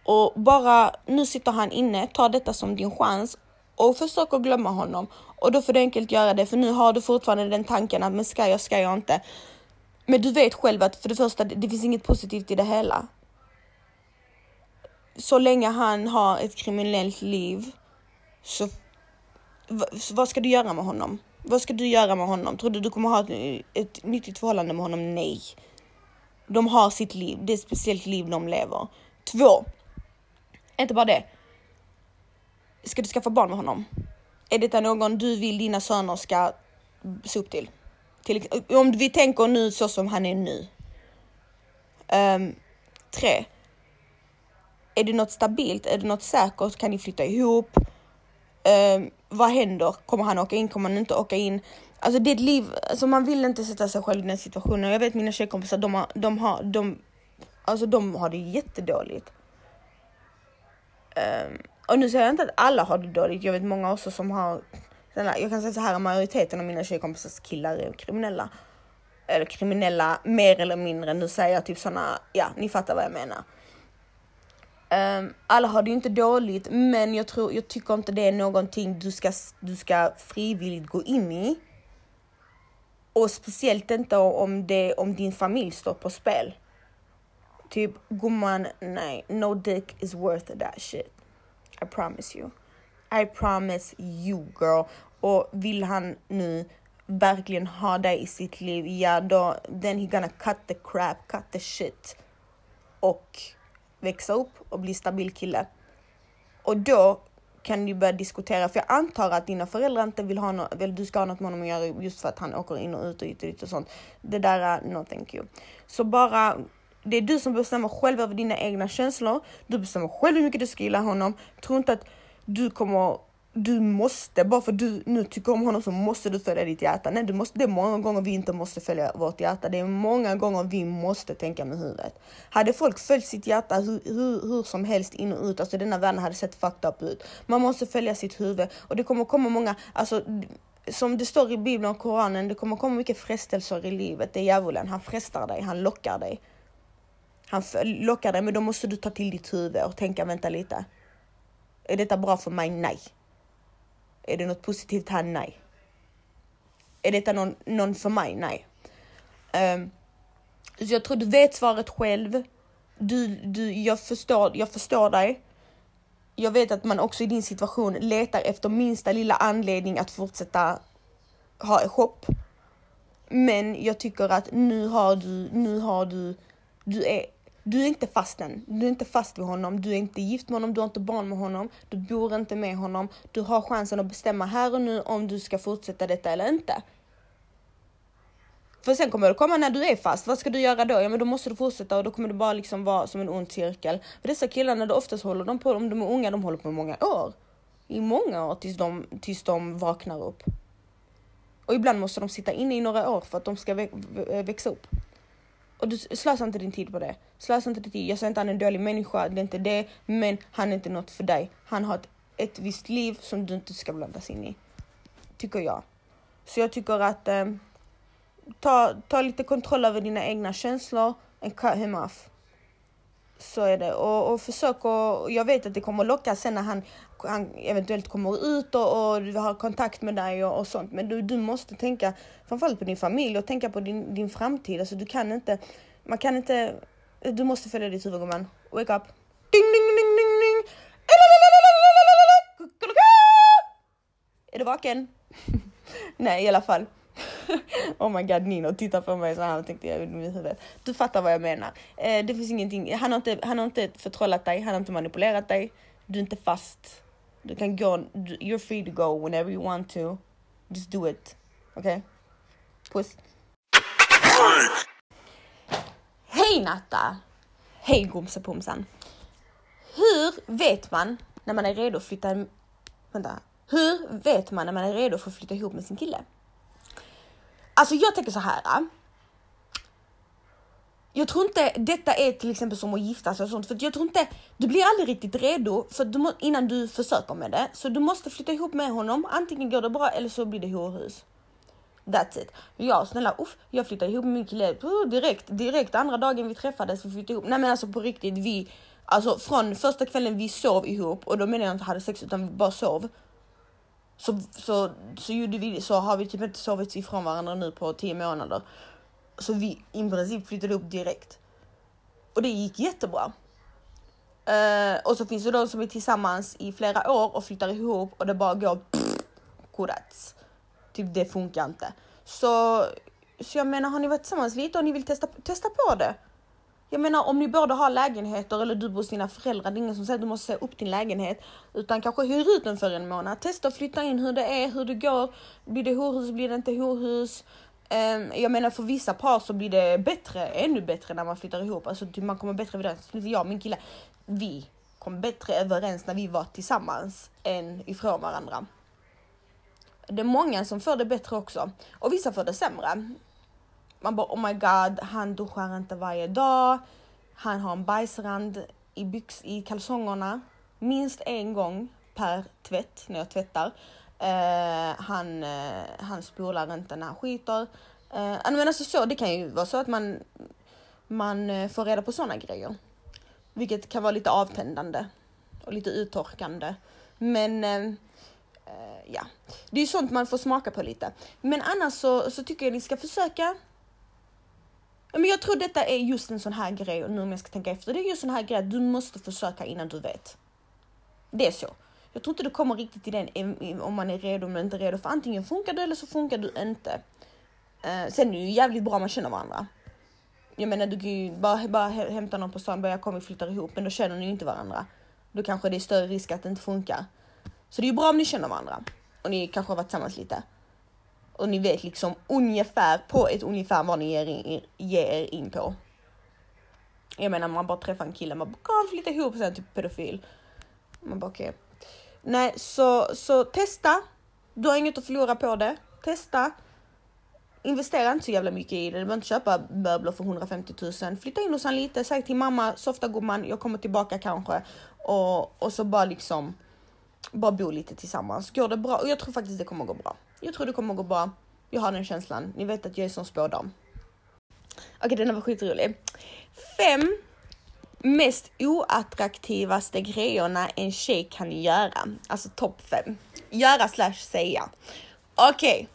och bara nu sitter han inne, ta detta som din chans och försök att glömma honom. Och då får du enkelt göra det, för nu har du fortfarande den tanken att men ska jag, ska jag inte. Men du vet själv att för det första, det finns inget positivt i det hela. Så länge han har ett kriminellt liv, så vad ska du göra med honom? Vad ska du göra med honom? Tror du du kommer ha ett, ett nyttigt förhållande med honom? Nej. De har sitt liv, det är ett speciellt liv de lever. Två, inte bara det. Ska du skaffa barn med honom? Är detta någon du vill dina söner ska se upp till? till om vi tänker nu så som han är nu. Um, tre. Är det något stabilt? Är det något säkert? Kan ni flytta ihop? Um, vad händer? Kommer han åka in? Kommer han inte åka in? Alltså det är ett liv, alltså man vill inte sätta sig själv i den situationen. Jag vet mina tjejkompisar, de har, de har, de, alltså de har det jättedåligt. Um, och nu säger jag inte att alla har det dåligt, jag vet många också som har, jag kan säga så här, majoriteten av mina tjejkompisars killar är kriminella. Eller kriminella mer eller mindre, nu säger jag typ såna, ja ni fattar vad jag menar. Um, alla har det ju inte dåligt, men jag tror, jag tycker inte det är någonting du ska, du ska frivilligt gå in i. Och speciellt inte om, det, om din familj står på spel. Typ gumman, nej, no dick is worth that shit. I promise you. I promise you girl. Och vill han nu verkligen ha dig i sitt liv, ja då, then he gonna cut the crap, cut the shit. Och växa upp och bli stabil kille. Och då kan du börja diskutera, för jag antar att dina föräldrar inte vill ha något, eller du ska ha något med honom att göra just för att han åker in och ut och ut och, ut och sånt. Det där är no thank you. Så bara, det är du som bestämmer själv över dina egna känslor. Du bestämmer själv hur mycket du ska gilla honom. Tro inte att du kommer du måste, bara för att du nu tycker om honom så måste du följa ditt hjärta. Nej, du måste, det är många gånger vi inte måste följa vårt hjärta. Det är många gånger vi måste tänka med huvudet. Hade folk följt sitt hjärta hur, hur, hur som helst in och ut, alltså denna världen hade sett fucked up ut. Man måste följa sitt huvud och det kommer komma många, alltså som det står i Bibeln och Koranen, det kommer komma mycket frestelser i livet. Det är djävulen, han frestar dig, han lockar dig. Han lockar dig, men då måste du ta till ditt huvud och tänka, vänta lite. Är detta bra för mig? Nej. Är det något positivt här? Nej. Är detta någon, någon för mig? Nej. Um, så jag tror du vet svaret själv. Du, du, jag, förstår, jag förstår dig. Jag vet att man också i din situation letar efter minsta lilla anledning att fortsätta ha hopp. Men jag tycker att nu har du, nu har du, du är du är inte fast än. Du är inte fast vid honom. Du är inte gift med honom. Du har inte barn med honom. Du bor inte med honom. Du har chansen att bestämma här och nu om du ska fortsätta detta eller inte. För sen kommer det komma när du är fast. Vad ska du göra då? Ja, men då måste du fortsätta och då kommer det bara liksom vara som en ond cirkel. För dessa killarna, då oftast håller de på, om de är unga, de håller på i många år. I många år tills de, tills de vaknar upp. Och ibland måste de sitta inne i några år för att de ska växa upp. Och du slösar inte din tid på det. Slösa inte din tid. Jag säger inte att han är en dålig människa, det är inte det. Men han är inte något för dig. Han har ett, ett visst liv som du inte ska blandas in i. Tycker jag. Så jag tycker att eh, ta, ta lite kontroll över dina egna känslor and cut him off. Så är det. Och, och försök och jag vet att det kommer locka sen när han, han eventuellt kommer ut och, och har kontakt med dig och, och sånt. Men du, du måste tänka framförallt på din familj och tänka på din, din framtid. Alltså du kan inte, man kan inte, du måste följa ditt huvud gumman. Wake up. Ding, ding, ding, ding, ding. Är du vaken? (laughs) Nej i alla fall. oh my god, Nino tittar på mig så och tänkte jag i huvudet. Du fattar vad jag menar. Eh, det finns ingenting, han har, inte, han har inte förtrollat dig, han har inte manipulerat dig. Du är inte fast. Du kan gå, you're free to go whenever you want to. Just do it. Okej? Okay? Puss. Hej Natta! Hej Gomsepomsan! Hur vet man när man är redo att flytta... Vänta. Hur vet man när man är redo för att flytta ihop med sin kille? Alltså jag tänker så här. Jag tror inte detta är till exempel som att gifta sig och sånt, för jag tror inte, du blir aldrig riktigt redo för du må, innan du försöker med det. Så du måste flytta ihop med honom, antingen går det bra eller så blir det horhus. That's it. Ja snälla uff, jag flyttade ihop med min kille uh, direkt, direkt andra dagen vi träffades vi flyttade ihop. Nej men alltså på riktigt, vi, alltså från första kvällen vi sov ihop och då menar jag inte hade sex utan vi bara sov så, så, så, gjorde vi, så har vi typ inte sovit ifrån varandra nu på tio månader. Så vi i princip flyttade upp direkt. Och det gick jättebra. Uh, och så finns det de som är tillsammans i flera år och flyttar ihop och det bara går kodats. Typ det funkar inte. Så, så jag menar, har ni varit tillsammans lite och ni vill testa, testa på det? Jag menar om ni båda har lägenheter eller du bor hos dina föräldrar, det är ingen som säger att du måste säga upp din lägenhet. Utan kanske hyr ut den för en månad. Testa att flytta in hur det är, hur det går. Blir det horhus, blir det inte horhus? Ehm, jag menar för vissa par så blir det bättre, ännu bättre när man flyttar ihop. Alltså typ man kommer bättre överens. Jag och min kille, vi kom bättre överens när vi var tillsammans än ifrån varandra. Det är många som får det bättre också och vissa får det sämre. Man bara oh my god, han duschar inte varje dag. Han har en bajsrand i, byx, i kalsongerna minst en gång per tvätt när jag tvättar. Uh, han, uh, han spolar inte när han skiter. Uh, men alltså så, det kan ju vara så att man, man får reda på sådana grejer. Vilket kan vara lite avtändande och lite uttorkande. Men uh, ja, det är ju sånt man får smaka på lite. Men annars så, så tycker jag ni ska försöka men jag tror detta är just en sån här grej, och nu om jag ska tänka efter, det är just en sån här grej att du måste försöka innan du vet. Det är så. Jag tror inte du kommer riktigt till den om man är redo eller inte redo, för antingen funkar du eller så funkar du inte. Uh, sen är det ju jävligt bra om man känner varandra. Jag menar, du kan ju bara, bara hämta någon på stan, börja komma och flytta ihop, men då känner ni inte varandra. Då kanske det är större risk att det inte funkar. Så det är ju bra om ni känner varandra och ni kanske har varit tillsammans lite och ni vet liksom ungefär på ett ungefär vad ni ger, in, ger er in på. Jag menar man bara träffar en kille, man bara kan flytta ihop och sen typ pedofil. Man bara okej. Okay. Nej, så, så testa. Du har inget att förlora på det. Testa. Investera inte så jävla mycket i det. Du behöver inte köpa möbler för 150 000. Flytta in hos honom lite, säg till mamma, softa gumman, jag kommer tillbaka kanske. Och, och så bara liksom, bara bo lite tillsammans. Går det bra? Och jag tror faktiskt det kommer gå bra. Jag tror det kommer gå bra. Jag har den känslan. Ni vet att jag är som spådam. Okej, okay, den var skitrolig. Fem mest oattraktivaste grejerna en tjej kan göra. Alltså topp fem. Göra slash säga. Okej.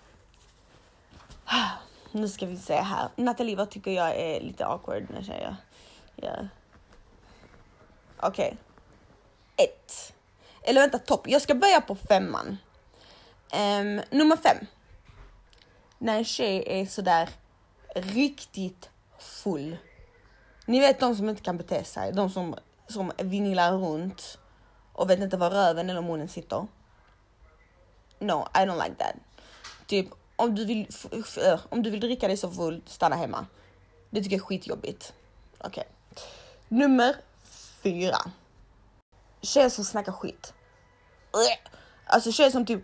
Okay. (sighs) Nu ska vi se här. Nathalie, vad tycker jag är lite awkward när tjejer gör? Okej. Okay. Ett. Eller vänta, topp. Jag ska börja på femman. Um, nummer fem. När en tjej är sådär riktigt full. Ni vet de som inte kan bete sig, de som, som vinglar runt och vet inte var röven eller munnen sitter. No, I don't like that. Typ om du vill, eh, om du vill dricka dig så full, stanna hemma. Det tycker jag är skitjobbigt. Okej. Okay. Nummer fyra. Tjejer som snackar skit. Alltså tjejer som typ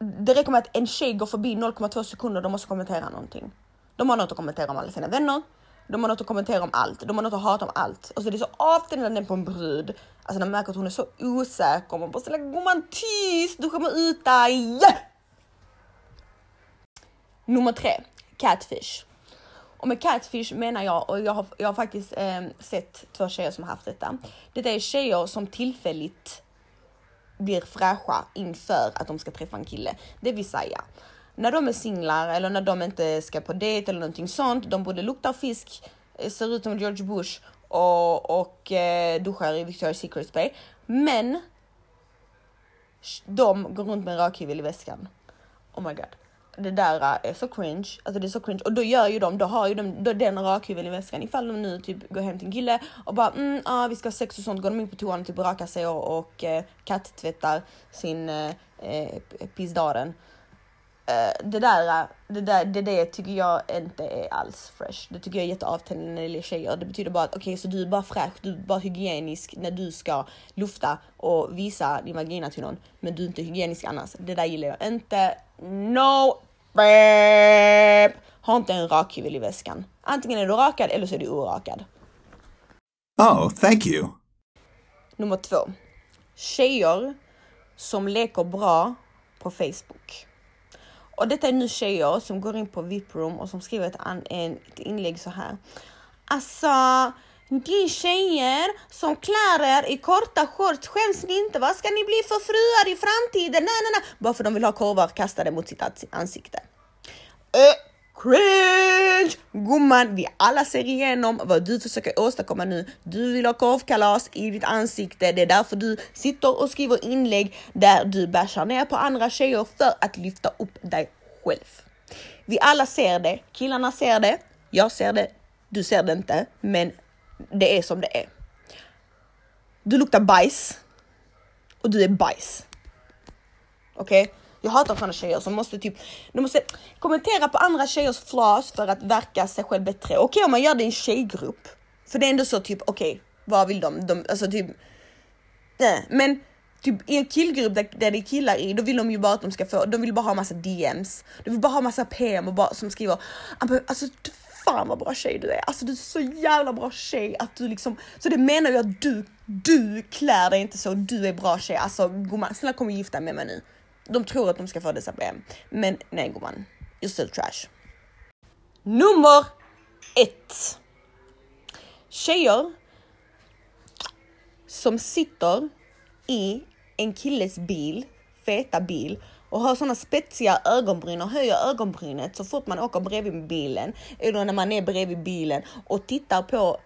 det räcker med att en tjej går förbi 0,2 sekunder, de måste kommentera någonting. De har något att kommentera om alla sina vänner, de har något att kommentera om allt, de har något att hata om allt. Alltså det är så avtändande på en brud. Alltså när man märker att hon är så osäker, man bara snälla gumman tyst, du kommer ut dig! Nummer tre, catfish. Och med catfish menar jag, och jag har, jag har faktiskt eh, sett två tjejer som har haft detta. Det är tjejer som tillfälligt blir fräscha inför att de ska träffa en kille. Det vill säga, när de är singlar eller när de inte ska på dejt eller någonting sånt, de både luktar fisk, eh, ser ut som George Bush och, och eh, duschar i Victoria's Secret Bay. Men de går runt med en rakhyvel i väskan. Oh my god det där eh, är så cringe, alltså det är så cringe och då gör ju de, då har ju de då den rakhyveln i väskan ifall de nu typ går hem till en kille och bara mm, ah, vi ska ha sex och sånt, går de in på toan och typ rakar sig och, och eh, katttvättar sin eh, eh pissdaren. Eh, det där, det där, det, det tycker jag inte är alls fresh. Det tycker jag är jätteavtändande när det gäller tjejer. Det betyder bara att okej, okay, så du är bara fräsch, du är bara hygienisk när du ska lufta och visa din vagina till någon, men du är inte hygienisk annars. Det där gillar jag inte. No! Beep. Ha inte en rakhyvel i väskan. Antingen är du rakad eller så är du orakad. Oh, thank you. Nummer två. Tjejer som leker bra på Facebook. Och detta är nu tjejer som går in på VIP-room och som skriver ett, ett inlägg så här. Alltså, ni tjejer som klär er i korta shorts, skäms ni inte? Vad ska ni bli för fruar i framtiden? Nej, nej, nej. Bara för de vill ha korvar kastade mot sitt ansikte. Äh, cringe! Gumman, vi alla ser igenom vad du försöker åstadkomma nu. Du vill ha korvkalas i ditt ansikte. Det är därför du sitter och skriver inlägg där du bashar ner på andra tjejer för att lyfta upp dig själv. Vi alla ser det. Killarna ser det. Jag ser det. Du ser det inte, men det är som det är. Du luktar bajs och du är bajs. Okej? Okay? Jag hatar sådana tjejer som måste typ, de måste kommentera på andra tjejers flas för att verka sig själv bättre. Okej okay, om man gör det i en tjejgrupp. För det är ändå så typ, okej, okay, vad vill de? de alltså typ, nej. Men Typ i en killgrupp där, där det är killar i, då vill de ju bara att de ska få, de vill bara ha massa DMs. De vill bara ha massa PM och bara, som skriver alltså fan vad bra tjej du är. Alltså du är så jävla bra tjej att du liksom, så det menar jag att du, du klär dig inte så, du är bra tjej. Alltså gumman, snälla kom och gifta dig med mig nu. De tror att de ska få dessa problem, men nej gumman, you're still trash. Nummer ett. Tjejer som sitter i en killes bil, feta bil och har såna spetsiga ögonbryn och höjer ögonbrynet så fort man åker bredvid bilen eller när man är bredvid bilen och tittar på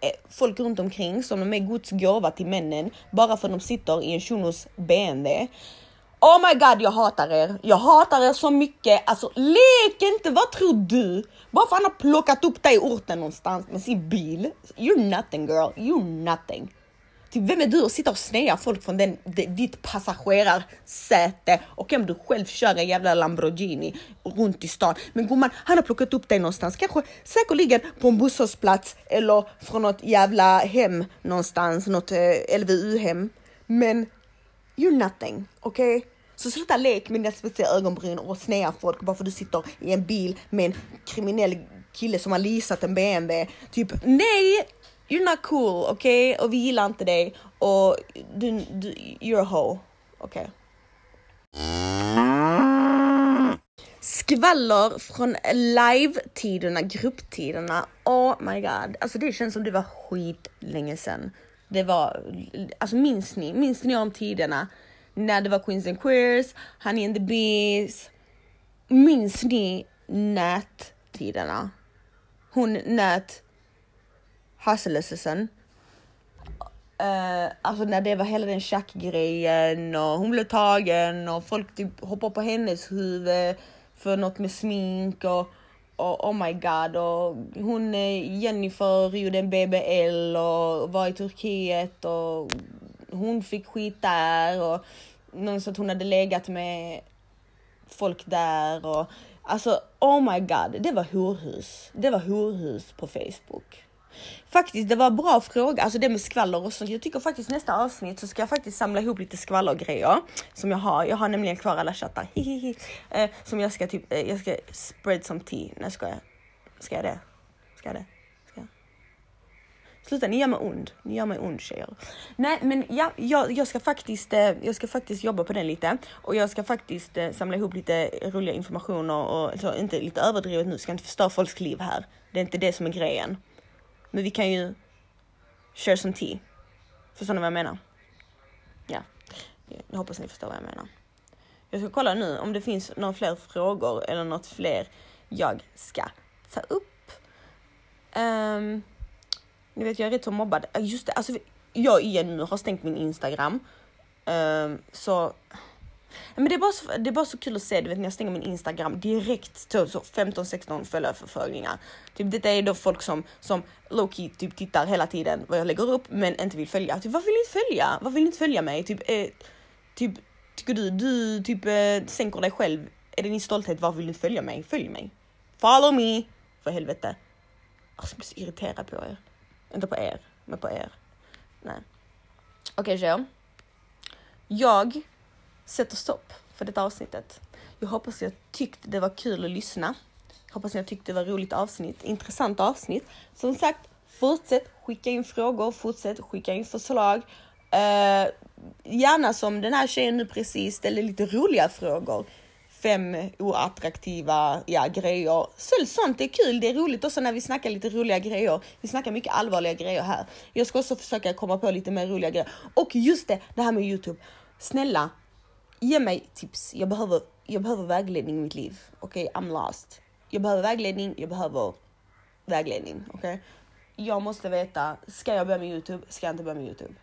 eh, folk runt omkring som de är Guds gåva till männen bara för att de sitter i en shunos BMW. Oh my god, jag hatar er. Jag hatar er så mycket. Alltså lek inte, vad tror du? Bara för att han har plockat upp dig i orten någonstans med sin bil. You're nothing girl, you're nothing. Typ, vem är du att sitta och snea folk från den, ditt passagerarsäte och om du själv kör en jävla Lamborghini runt i stan. Men gumman, han har plockat upp dig någonstans, kanske säkerligen på en busshållplats eller från något jävla hem någonstans, något eh, LVU-hem. Men you're nothing, okej? Okay? Så sluta lek med dina spetsiga ögonbryn och snea folk bara för att du sitter i en bil med en kriminell kille som har leasat en BMW. Typ nej, you're not cool, okej? Okay? Och vi gillar inte dig och du, du you're a hoe, okej? Okay? Skvaller från live-tiderna, grupptiderna. Oh my god, alltså det känns som det var skit länge sedan. Det var, alltså minns ni, minns ni om tiderna när det var Queens and Queers, Honey and the Bees? Minns ni nättiderna? Hon nät Hustlessesen. Uh, eh, alltså när det var hela den tjackgrejen och hon blev tagen och folk typ hoppade på hennes huvud för något med smink och, och oh my god och hon eh, Jennifer gjorde en BBL och var i Turkiet och hon fick skit där och någon sa att hon hade legat med folk där och alltså oh my god, det var horhus. Det var horhus på Facebook. Faktiskt, det var en bra fråga, alltså det med skvaller och sånt. Jag tycker faktiskt nästa avsnitt så ska jag faktiskt samla ihop lite skvallergrejer som jag har. Jag har nämligen kvar alla chattar, (laughs) eh, som jag ska typ, eh, jag ska spread some tea. Nej, ska jag? Ska jag det? Ska jag det? Sluta, ni gör mig ond. Ni gör mig ond tjejer. Nej, men ja, jag, jag ska faktiskt, eh, jag ska faktiskt jobba på den lite och jag ska faktiskt eh, samla ihop lite roliga informationer och så, inte lite överdrivet nu, ska inte förstöra folks liv här. Det är inte det som är grejen. Men vi kan ju köra som tea. Förstår ni vad jag menar? Ja, jag hoppas ni förstår vad jag menar. Jag ska kolla nu om det finns några fler frågor eller något fler jag ska ta upp. Um, ni vet, jag är rätt så mobbad. Äh, just det, alltså jag igen nu har stängt min Instagram. Um, så men det är, bara så, det är bara så kul att se, du vet när jag stänger min Instagram direkt till så 15-16 följarförfrågningar. Typ detta är då folk som, som Loki typ tittar hela tiden vad jag lägger upp men inte vill följa. Typ varför vill ni inte följa? Varför vill ni inte följa mig? Typ, eh, typ tycker du, du typ eh, sänker dig själv. Är det din stolthet? Varför vill ni inte följa mig? Följ mig. Follow me! För helvete. Alltså, jag blir så irriterad på er. Inte på er, men på er. Nej. Okej okay, tjejer. Jag sätter stopp för detta avsnittet. Jag hoppas jag tyckte det var kul att lyssna. Hoppas jag tyckte det var roligt avsnitt, intressant avsnitt. Som sagt, fortsätt skicka in frågor, fortsätt skicka in förslag. Uh, gärna som den här tjejen nu precis ställde lite roliga frågor. Fem oattraktiva ja, grejer. Så sånt, är kul, det är roligt också när vi snackar lite roliga grejer. Vi snackar mycket allvarliga grejer här. Jag ska också försöka komma på lite mer roliga grejer. Och just det, det här med Youtube. Snälla, ge mig tips. Jag behöver, jag behöver vägledning i mitt liv. Okej, okay? I'm lost. Jag behöver vägledning, jag behöver vägledning. Okej? Okay? Jag måste veta, ska jag börja med Youtube? Ska jag inte börja med Youtube?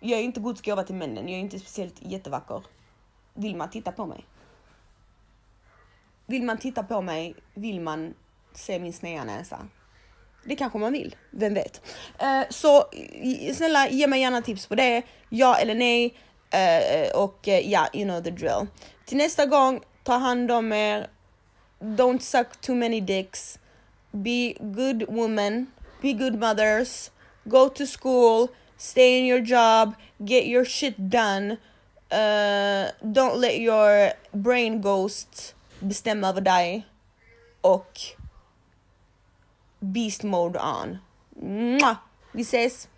Jag är inte Guds gåva till männen, jag är inte speciellt jättevacker. Vill man titta på mig? Vill man titta på mig? Vill man se min sneda näsa? Det kanske man vill, vem vet? Eh, så snälla ge mig gärna tips på det, ja eller nej. Eh, och eh, ja, you know the drill. Till nästa gång, ta hand om er. Don't suck too many dicks. Be good women. Be good mothers. Go to school. stay in your job, get your shit done. Uh, don't let your brain ghost bestämma över dig. Och beast mode on. Mwah! Vi ses!